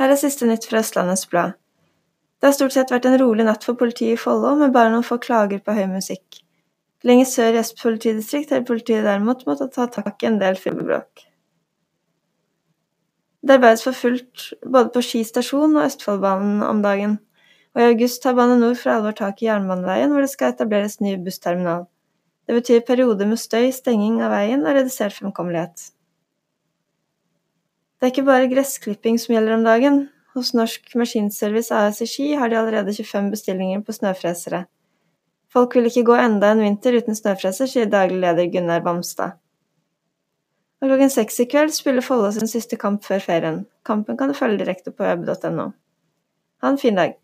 Her er siste nytt fra Østlandets Blad. Det har stort sett vært en rolig natt for politiet i Follo, med bare noen få klager på høy musikk. Lenger sør i Øst politidistrikt har politiet derimot måttet ta tak i en del fyllebråk. Det arbeides for fullt både på Ski stasjon og Østfoldbanen om dagen, og i august tar Bane NOR for alvor tak i Jernbaneveien, hvor det skal etableres ny bussterminal. Det betyr perioder med støy, stenging av veien og redusert fremkommelighet. Det er ikke bare gressklipping som gjelder om dagen. Hos Norsk Maskinservice AS i Ski har de allerede 25 bestillinger på snøfresere. Folk vil ikke gå enda en vinter uten snøfreser, sier daglig leder Gunnar Bamstad. Og klokken seks i kveld spiller Follo sin siste kamp før ferien. Kampen kan du følge direkte på web.no. Ha en fin dag.